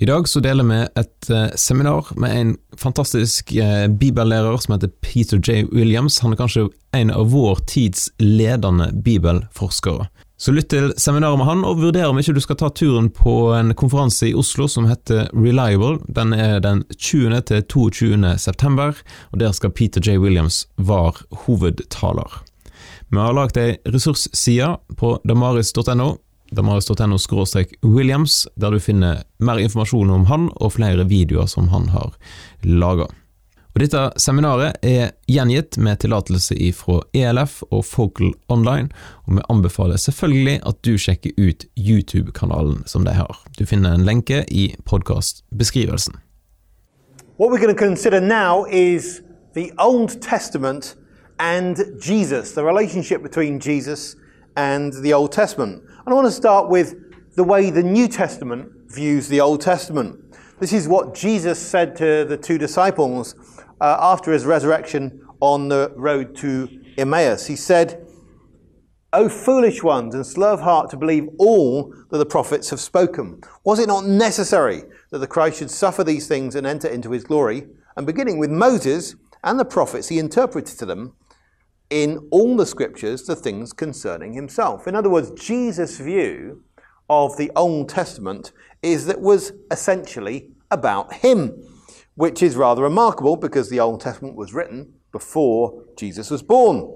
I dag så deler vi et uh, seminar med en fantastisk uh, bibellærer som heter Peter J. Williams. Han er kanskje en av vår tids ledende bibelforskere. Så lytt til seminaret med han, og vurder om ikke du skal ta turen på en konferanse i Oslo som heter Reliable. Den er den 20. til 22. september, og der skal Peter J. Williams være hovedtaler. Vi har lagd ei ressursside på damaris.no damaris.no Williams, der du finner mer informasjon om han og flere videoer som han har laga. Dette seminaret er gjengitt med tillatelse fra ELF og Focal Online, og vi anbefaler selvfølgelig at du sjekker ut YouTube-kanalen som de har. Du finner en lenke i podkastbeskrivelsen. What we're going to consider now is the Old Testament and Jesus, the relationship between Jesus and the Old Testament. And I want to start with the way the New Testament views the Old Testament. This is what Jesus said to the two disciples uh, after his resurrection on the road to Emmaus. He said, O foolish ones and slow of heart to believe all that the prophets have spoken. Was it not necessary that the Christ should suffer these things and enter into his glory? And beginning with Moses and the prophets, he interpreted to them in all the scriptures the things concerning himself. In other words, Jesus' view of the Old Testament is that was essentially about him, which is rather remarkable because the Old Testament was written before Jesus was born.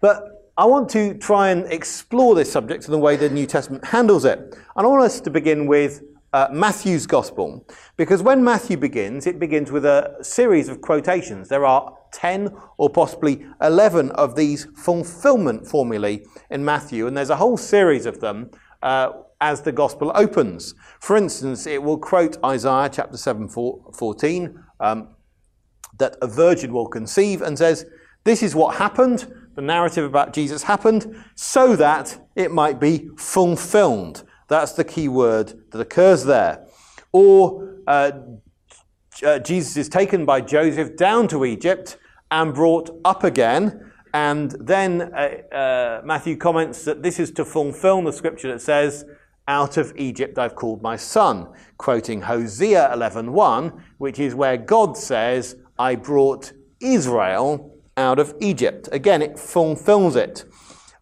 But I want to try and explore this subject in the way the New Testament handles it. And I want us to begin with uh, Matthew's Gospel, because when Matthew begins, it begins with a series of quotations. There are 10 or possibly 11 of these fulfillment formulae in Matthew, and there's a whole series of them uh, as the Gospel opens. For instance, it will quote Isaiah chapter 7, 14, um, that a virgin will conceive, and says, This is what happened. The narrative about Jesus happened so that it might be fulfilled. That's the key word that occurs there. Or uh, uh, Jesus is taken by Joseph down to Egypt and brought up again. And then uh, uh, Matthew comments that this is to fulfill the scripture that says, out of Egypt I've called my son, quoting Hosea 11.1, which is where God says, I brought Israel out of Egypt. Again, it fulfills it.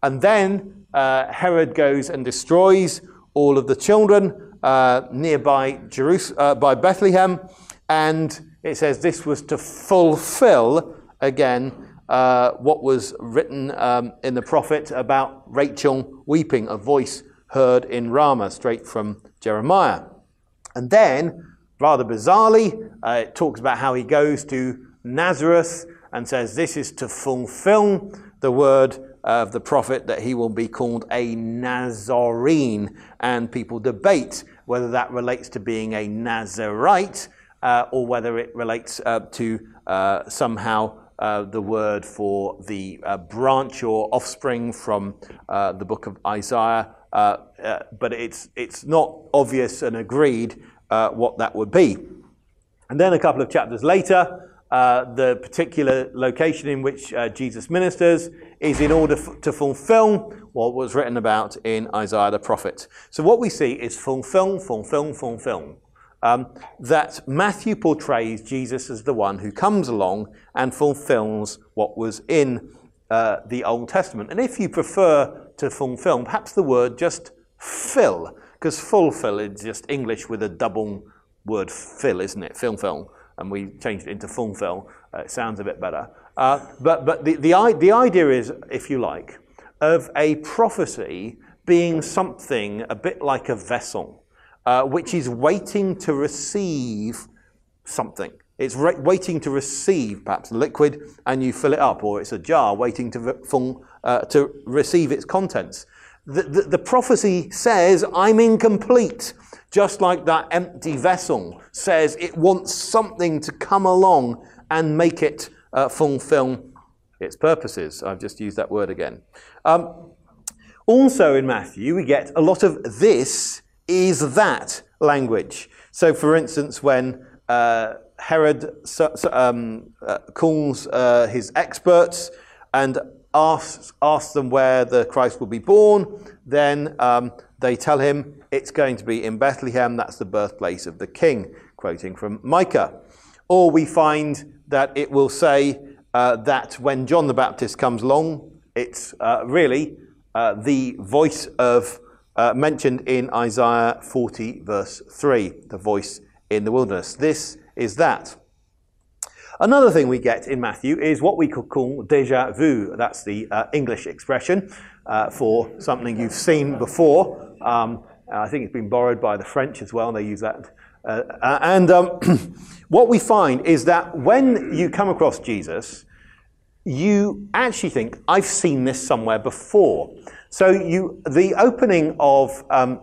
And then uh, Herod goes and destroys all of the children uh, nearby Jerus- uh, by Bethlehem. And it says this was to fulfill, again, uh, what was written um, in the prophet about Rachel weeping, a voice heard in Ramah, straight from Jeremiah. And then, rather bizarrely, uh, it talks about how he goes to Nazareth and says this is to fulfill the word of the prophet that he will be called a Nazarene. And people debate whether that relates to being a Nazarite uh, or whether it relates uh, to uh, somehow uh, the word for the uh, branch or offspring from uh, the book of Isaiah. but it's, it's not obvious and agreed what that would be. And then a couple of chapters later, uh, the particular location in which uh, Jesus ministers is in order f- to fulfill what was written about in Isaiah the prophet. So, what we see is fulfill, fulfill, fulfill. Um, that Matthew portrays Jesus as the one who comes along and fulfills what was in uh, the Old Testament. And if you prefer to fulfill, perhaps the word just fill, because fulfill is just English with a double word fill, isn't it? Fill, fill and we changed it into fulfill. Uh, it sounds a bit better. Uh, but but the, the, the idea is, if you like, of a prophecy being something a bit like a vessel, uh, which is waiting to receive something. It's re- waiting to receive perhaps liquid, and you fill it up, or it's a jar waiting to, re- full, uh, to receive its contents. The, the, the prophecy says, I'm incomplete. Just like that empty vessel says it wants something to come along and make it uh, fulfill its purposes. I've just used that word again. Um, also in Matthew, we get a lot of this is that language. So, for instance, when uh, Herod um, uh, calls uh, his experts and asks, asks them where the Christ will be born, then um, they tell him it's going to be in Bethlehem, that's the birthplace of the king, quoting from Micah. Or we find that it will say uh, that when John the Baptist comes along, it's uh, really uh, the voice of, uh, mentioned in Isaiah 40, verse 3, the voice in the wilderness. This is that. Another thing we get in Matthew is what we could call deja vu. That's the uh, English expression uh, for something you've seen before. Um, I think it's been borrowed by the French as well, and they use that. Uh, uh and um, what we find is that when you come across Jesus, you actually think, I've seen this somewhere before. So you, the opening of um,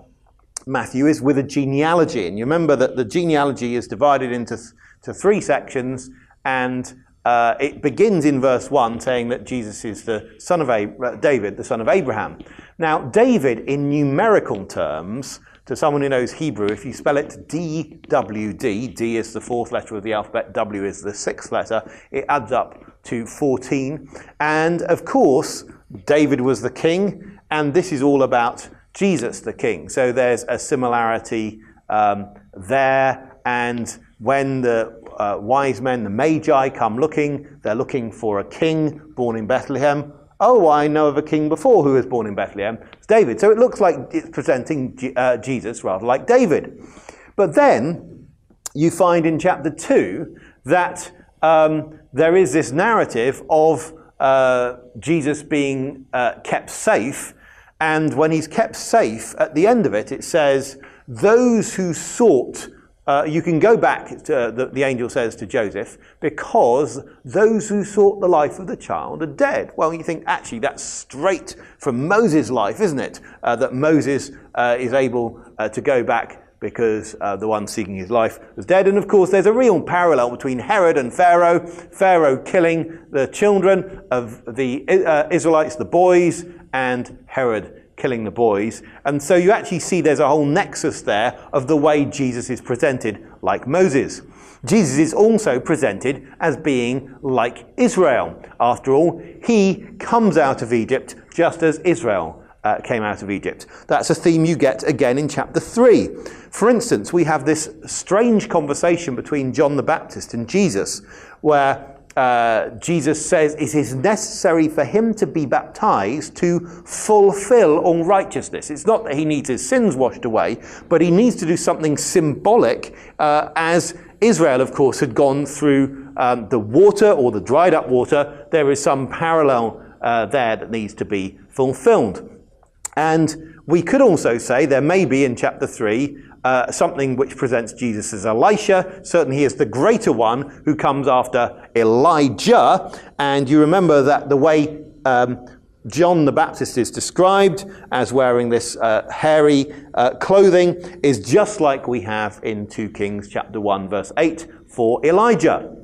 Matthew is with a genealogy. And you remember that the genealogy is divided into th- to three sections and uh, it begins in verse 1 saying that Jesus is the son of uh, David, the son of Abraham. Now, David, in numerical terms, to someone who knows Hebrew, if you spell it D W D, D is the fourth letter of the alphabet, W is the sixth letter, it adds up to 14. And of course, David was the king, and this is all about Jesus the king. So there's a similarity um, there, and when the uh, wise men, the Magi, come looking. They're looking for a king born in Bethlehem. Oh, I know of a king before who was born in Bethlehem. It's David. So it looks like it's presenting uh, Jesus rather like David. But then you find in chapter 2 that um, there is this narrative of uh, Jesus being uh, kept safe. And when he's kept safe, at the end of it, it says, Those who sought uh, you can go back, to, uh, the, the, angel says to Joseph, because those who sought the life of the child are dead. Well, you think, actually, that's straight from Moses' life, isn't it? Uh, that Moses uh, is able uh, to go back because uh, the one seeking his life was dead. And of course, there's a real parallel between Herod and Pharaoh. Pharaoh killing the children of the Israelites, the boys, and Herod killing the boys. And so you actually see there's a whole nexus there of the way Jesus is presented like Moses. Jesus is also presented as being like Israel. After all, he comes out of Egypt just as Israel uh, came out of Egypt. That's a theme you get again in chapter 3. For instance, we have this strange conversation between John the Baptist and Jesus, where uh, Jesus says it is necessary for him to be baptized to fulfill all righteousness. It's not that he needs his sins washed away, but he needs to do something symbolic, uh, as Israel, of course, had gone through um, the water or the dried up water. There is some parallel uh, there that needs to be fulfilled. And we could also say there may be in chapter 3 uh, something which presents Jesus as Elisha. Certainly, he is the greater one who comes after Elijah. And you remember that the way um, John the Baptist is described as wearing this uh, hairy uh, clothing is just like we have in 2 Kings chapter 1, verse 8 for Elijah.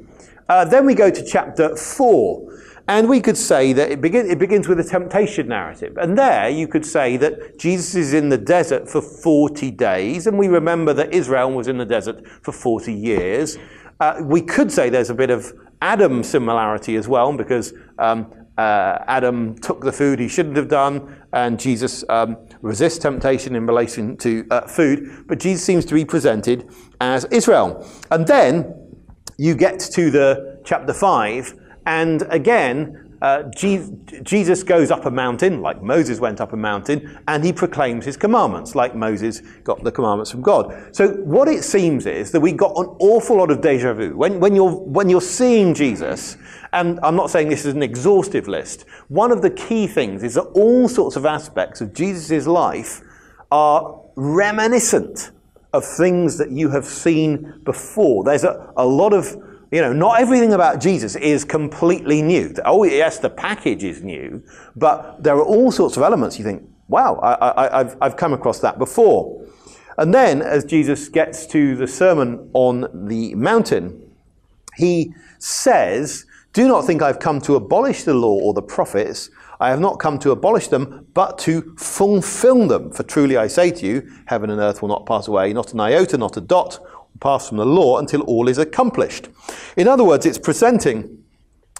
Uh, then we go to chapter 4. And we could say that it, begin, it begins with a temptation narrative. And there you could say that Jesus is in the desert for 40 days. And we remember that Israel was in the desert for 40 years. Uh, we could say there's a bit of Adam similarity as well, because um, uh, Adam took the food he shouldn't have done, and Jesus um, resists temptation in relation to uh, food. But Jesus seems to be presented as Israel. And then you get to the chapter 5 and again, uh, Jesus goes up a mountain, like Moses went up a mountain, and he proclaims his commandments, like Moses got the commandments from God. So, what it seems is that we got an awful lot of deja vu. When, when, you're, when you're seeing Jesus, and I'm not saying this is an exhaustive list, one of the key things is that all sorts of aspects of Jesus' life are reminiscent of things that you have seen before. There's a, a lot of you know, not everything about Jesus is completely new. Oh, yes, the package is new, but there are all sorts of elements you think, wow, I, have I've come across that before. And then, as Jesus gets to the Sermon on the Mountain, he says, Do not think I've come to abolish the law or the prophets. I have not come to abolish them, but to fulfill them. For truly I say to you, heaven and earth will not pass away, not an iota, not a dot will pass from the law until all is accomplished. In other words, it's presenting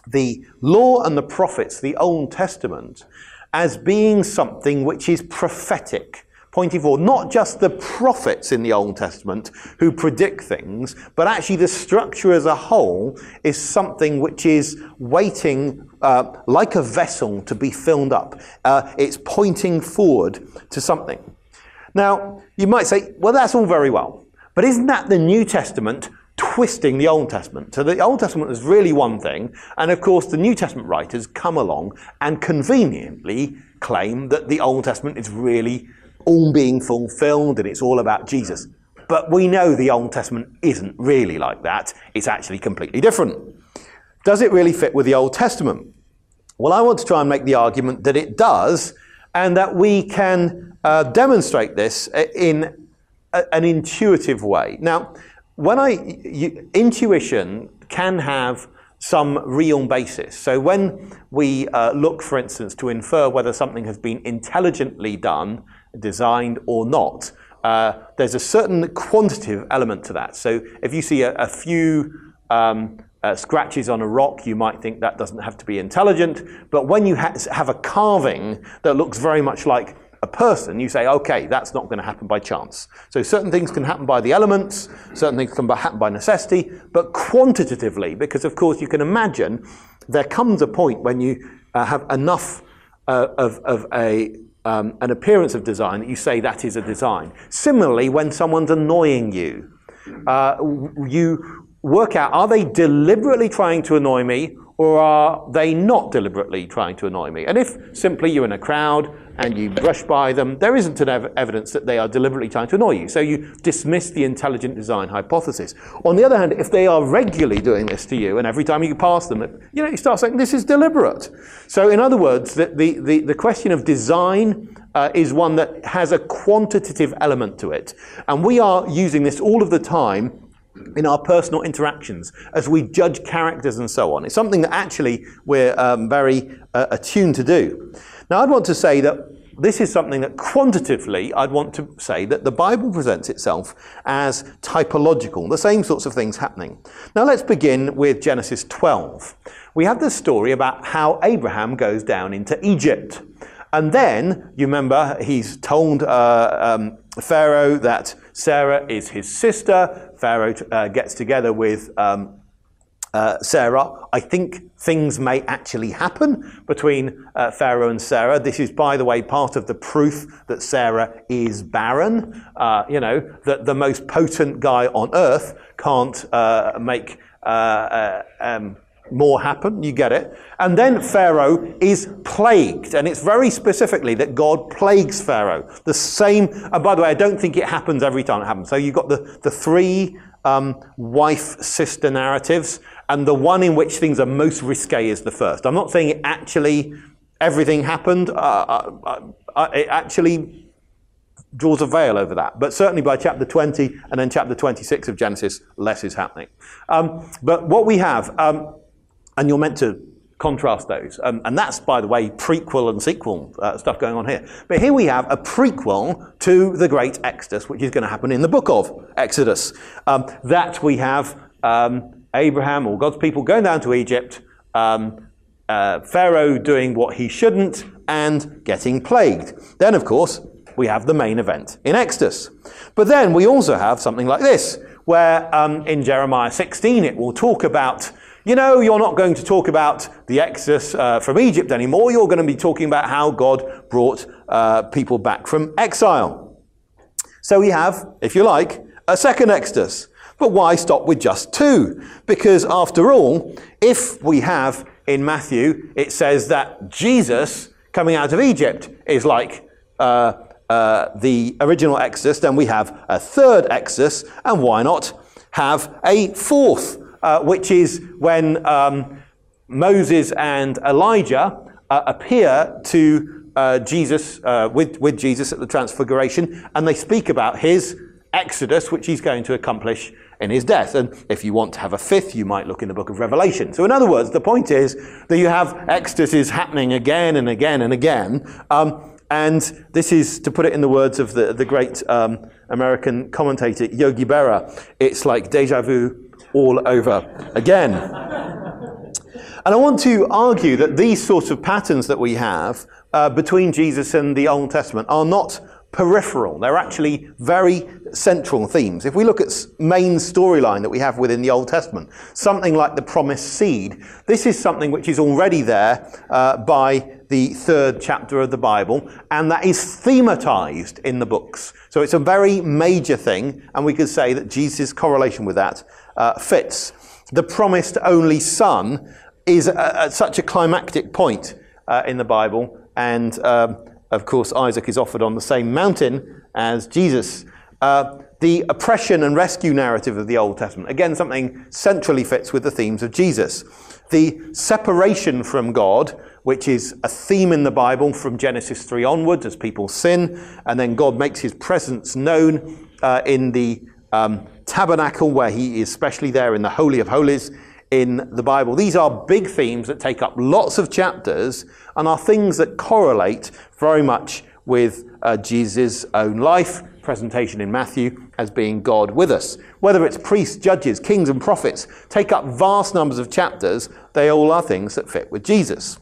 the law and the prophets, the Old Testament, as being something which is prophetic. Pointing forward, not just the prophets in the Old Testament who predict things, but actually the structure as a whole is something which is waiting uh, like a vessel to be filled up. Uh, it's pointing forward to something. Now, you might say, well, that's all very well, but isn't that the New Testament twisting the Old Testament. So the Old Testament is really one thing, and of course the New Testament writers come along and conveniently claim that the Old Testament is really all being fulfilled and it's all about Jesus. But we know the Old Testament isn't really like that. It's actually completely different. Does it really fit with the Old Testament? Well, I want to try and make the argument that it does, and that we can uh, demonstrate this in a, an intuitive way. Now, when I you, intuition can have some real basis. So when we uh, look, for instance, to infer whether something has been intelligently done, designed, or not, uh, there's a certain quantitative element to that. So if you see a, a few um, uh, scratches on a rock, you might think that doesn't have to be intelligent. But when you ha- have a carving that looks very much like a person, you say, okay, that's not going to happen by chance. So certain things can happen by the elements, certain things can happen by necessity, but quantitatively, because of course you can imagine there comes a point when you uh, have enough uh, of, of a, um, an appearance of design you say that is a design. Similarly, when someone's annoying you, uh, you work out are they deliberately trying to annoy me or are they not deliberately trying to annoy me? And if simply you're in a crowd and you brush by them, there isn't ev- evidence that they are deliberately trying to annoy you. So you dismiss the intelligent design hypothesis. On the other hand, if they are regularly doing this to you and every time you pass them, you know, you start saying this is deliberate. So in other words, the, the, the, the question of design uh, is one that has a quantitative element to it. And we are using this all of the time in our personal interactions as we judge characters and so on. It's something that actually we're um, very uh, attuned to do. Now, I'd want to say that this is something that quantitatively I'd want to say that the Bible presents itself as typological, the same sorts of things happening. Now, let's begin with Genesis 12. We have this story about how Abraham goes down into Egypt. And then, you remember, he's told uh, um, Pharaoh that Sarah is his sister. Pharaoh uh, gets together with um, uh, Sarah. I think things may actually happen between uh, Pharaoh and Sarah. This is, by the way, part of the proof that Sarah is barren. Uh, you know, that the most potent guy on earth can't uh, make uh, um, more happen. You get it. And then Pharaoh is plagued. And it's very specifically that God plagues Pharaoh. The same, and by the way, I don't think it happens every time it happens. So you've got the, the three um, wife sister narratives and the one in which things are most risque is the first. I'm not saying it actually everything happened. Uh, uh, uh, uh, it actually draws a veil over that. But certainly by chapter 20 and then chapter 26 of Genesis, less is happening. Um, but what we have, um, and you're meant to contrast those. Um, and that's, by the way, prequel and sequel stuff going on here. But here we have a prequel to the great Exodus, which is going to happen in the book of Exodus. Um, that we have um, Abraham or God's people going down to Egypt, um, uh, Pharaoh doing what he shouldn't, and getting plagued. Then, of course, we have the main event in Exodus. But then we also have something like this, where um, in Jeremiah 16 it will talk about, you know, you're not going to talk about the Exodus uh, from Egypt anymore, you're going to be talking about how God brought uh, people back from exile. So we have, if you like, a second Exodus. But why stop with just two? Because after all, if we have in Matthew, it says that Jesus coming out of Egypt is like uh, uh, the original Exodus, then we have a third Exodus, and why not have a fourth, uh, which is when um, Moses and Elijah uh, appear to uh, Jesus, uh, with, with Jesus at the Transfiguration, and they speak about his Exodus, which he's going to accomplish in his death. And if you want to have a fifth, you might look in the book of Revelation. So, in other words, the point is that you have exoduses happening again and again and again. Um, and this is, to put it in the words of the, the great um, American commentator Yogi Berra, it's like deja vu all over again. and I want to argue that these sorts of patterns that we have uh, between Jesus and the Old Testament are not peripheral. They're actually very central themes. If we look at main storyline that we have within the Old Testament, something like the promised seed, this is something which is already there uh, by the third chapter of the Bible, and that is thematized in the books. So it's a very major thing, and we could say that Jesus' correlation with that uh, fits. The promised only son is at such a climactic point uh, in the Bible, and um, of course, Isaac is offered on the same mountain as Jesus. Uh, the oppression and rescue narrative of the Old Testament, again, something centrally fits with the themes of Jesus. The separation from God, which is a theme in the Bible from Genesis 3 onwards as people sin, and then God makes his presence known uh, in the um, tabernacle, where he is specially there in the Holy of Holies in the Bible. These are big themes that take up lots of chapters and are things that correlate very much with uh, Jesus' own life, presentation in Matthew as being God with us. Whether it's priests, judges, kings, and prophets, take up vast numbers of chapters, they all are things that fit with Jesus.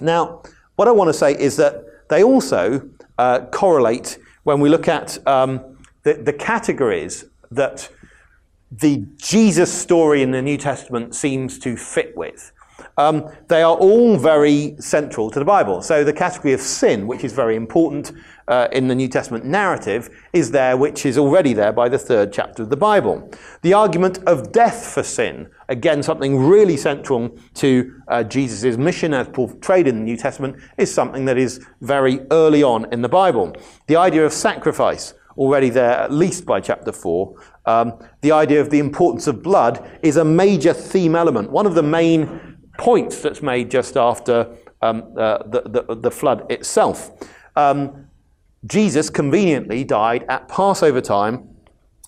Now, what I want to say is that they also uh, correlate when we look at um, the, the categories that the Jesus story in the New Testament seems to fit with. Um, they are all very central to the Bible. So the category of sin, which is very important uh, in the New Testament narrative, is there, which is already there by the third chapter of the Bible. The argument of death for sin, again, something really central to uh, Jesus' mission as portrayed in the New Testament, is something that is very early on in the Bible. The idea of sacrifice, already there at least by chapter 4. Um, the idea of the importance of blood is a major theme element, one of the main points that's made just after um, uh, the, the, the, flood itself. Um, Jesus conveniently died at Passover time,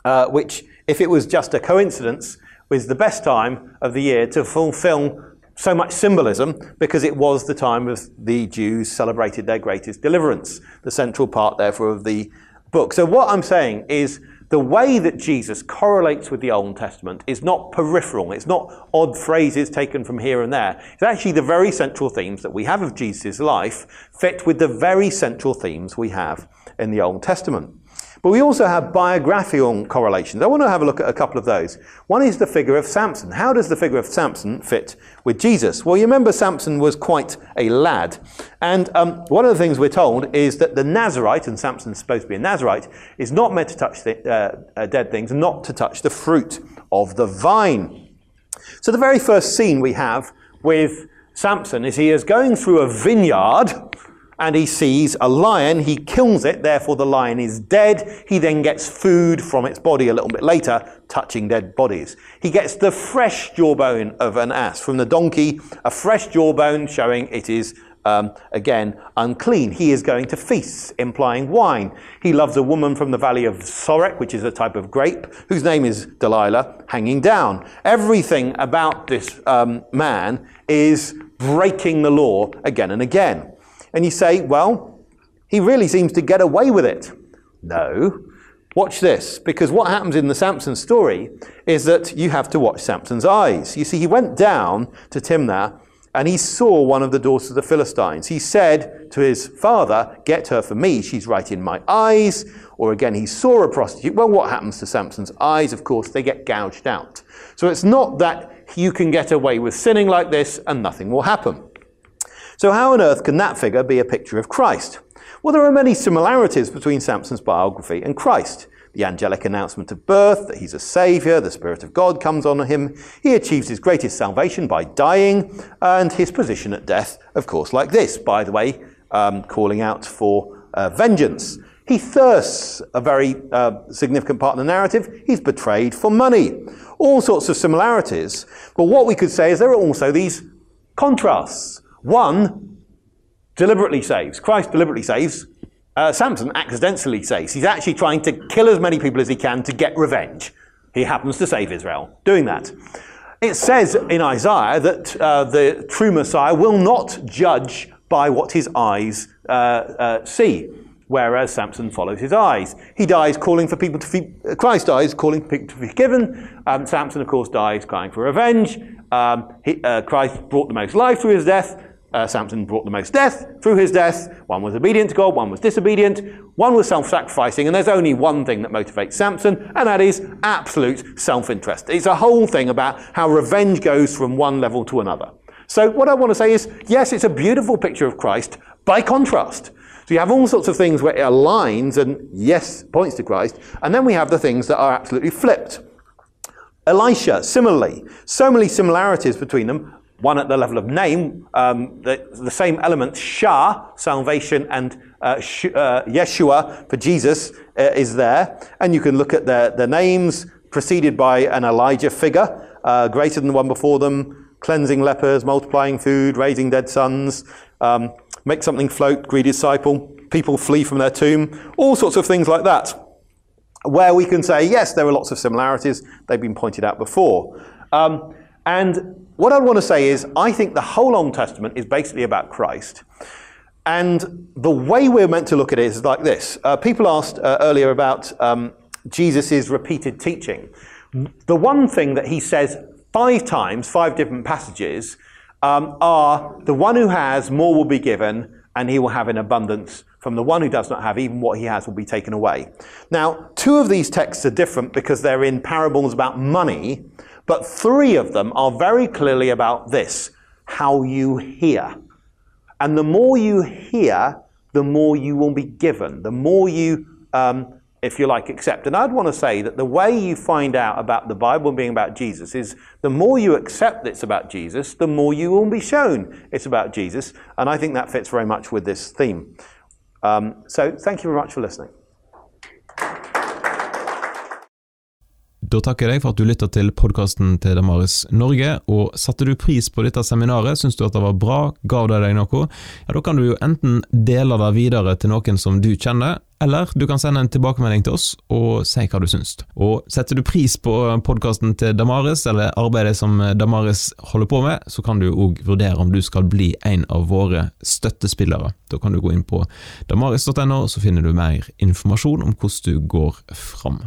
uh, which, if it was just a coincidence, was the best time of the year to fulfill so much symbolism because it was the time of the Jews celebrated their greatest deliverance, the central part, therefore, of the book. So, what I'm saying is the way that Jesus correlates with the Old Testament is not peripheral, it's not odd phrases taken from here and there. It's actually the very central themes that we have of Jesus' life fit with the very central themes we have in the Old Testament. But we also have biographical correlations. I want to have a look at a couple of those. One is the figure of Samson. How does the figure of Samson fit with Jesus? Well, you remember Samson was quite a lad. And um, one of the things we're told is that the Nazarite, and Samson's supposed to be a Nazarite, is not meant to touch the, uh, uh, dead things, not to touch the fruit of the vine. So the very first scene we have with Samson is he is going through a vineyard and he sees a lion, he kills it, therefore the lion is dead. He then gets food from its body a little bit later, touching dead bodies. He gets the fresh jawbone of an ass from the donkey, a fresh jawbone showing it is um, again, unclean. He is going to feasts, implying wine. He loves a woman from the valley of Sorek, which is a type of grape, whose name is Delilah, hanging down. Everything about this um, man is breaking the law again and again. And you say, well, he really seems to get away with it. No. Watch this, because what happens in the Samson story is that you have to watch Samson's eyes. You see, he went down to Timnah and he saw one of the daughters of the Philistines. He said to his father, Get her for me, she's right in my eyes. Or again, he saw a prostitute. Well, what happens to Samson's eyes? Of course, they get gouged out. So it's not that you can get away with sinning like this and nothing will happen. So, how on earth can that figure be a picture of Christ? Well, there are many similarities between Samson's biography and Christ. The angelic announcement of birth, that he's a savior, the Spirit of God comes on him. He achieves his greatest salvation by dying, and his position at death, of course, like this, by the way, um, calling out for uh, vengeance. He thirsts, a very uh, significant part of the narrative. He's betrayed for money. All sorts of similarities. But what we could say is there are also these contrasts. One deliberately saves. Christ deliberately saves. Uh, Samson accidentally saves. He's actually trying to kill as many people as he can to get revenge. He happens to save Israel doing that. It says in Isaiah that uh, the true Messiah will not judge by what his eyes uh, uh see, whereas Samson follows his eyes. He dies calling for people to be, Christ dies calling for people to be forgiven. Um, Samson, of course, dies crying for revenge. Um, he, uh, Christ brought the most life through his death. Uh, Samson brought the most death through his death. One was obedient to God, one was disobedient, one was self sacrificing, and there's only one thing that motivates Samson, and that is absolute self interest. It's a whole thing about how revenge goes from one level to another. So, what I want to say is yes, it's a beautiful picture of Christ by contrast. So, you have all sorts of things where it aligns and, yes, points to Christ, and then we have the things that are absolutely flipped. Elisha, similarly, so many similarities between them. One at the level of name, um, the, the, same element, Shah, salvation, and uh, Sh- uh, Yeshua for Jesus uh, is there. And you can look at their, their names, preceded by an Elijah figure, uh, greater than the one before them, cleansing lepers, multiplying food, raising dead sons, um, make something float, greedy disciple, people flee from their tomb, all sorts of things like that where we can say, yes, there are lots of similarities. They've been pointed out before. Um, and what I want to say is, I think the whole Old Testament is basically about Christ. And the way we're meant to look at it is like this. Uh, people asked uh, earlier about um, Jesus' repeated teaching. The one thing that he says five times, five different passages, um, are the one who has, more will be given, and he will have in abundance from the one who does not have, even what he has will be taken away. Now, two of these texts are different because they're in parables about money, but three of them are very clearly about this how you hear. And the more you hear, the more you will be given, the more you, um, if you like, accept. And I'd want to say that the way you find out about the Bible being about Jesus is the more you accept that it's about Jesus, the more you will be shown it's about Jesus. And I think that fits very much with this theme. Um, so thank you very much for listening. Da takker jeg deg for at du lytta til podkasten til Damaris Norge, og satte du pris på dette seminaret, syns du at det var bra, gav det deg noe, ja da kan du jo enten dele det videre til noen som du kjenner, eller du kan sende en tilbakemelding til oss og si hva du syns. Og setter du pris på podkasten til Damaris, eller arbeidet som Damaris holder på med, så kan du òg vurdere om du skal bli en av våre støttespillere. Da kan du gå inn på damaris.no, så finner du mer informasjon om hvordan du går fram.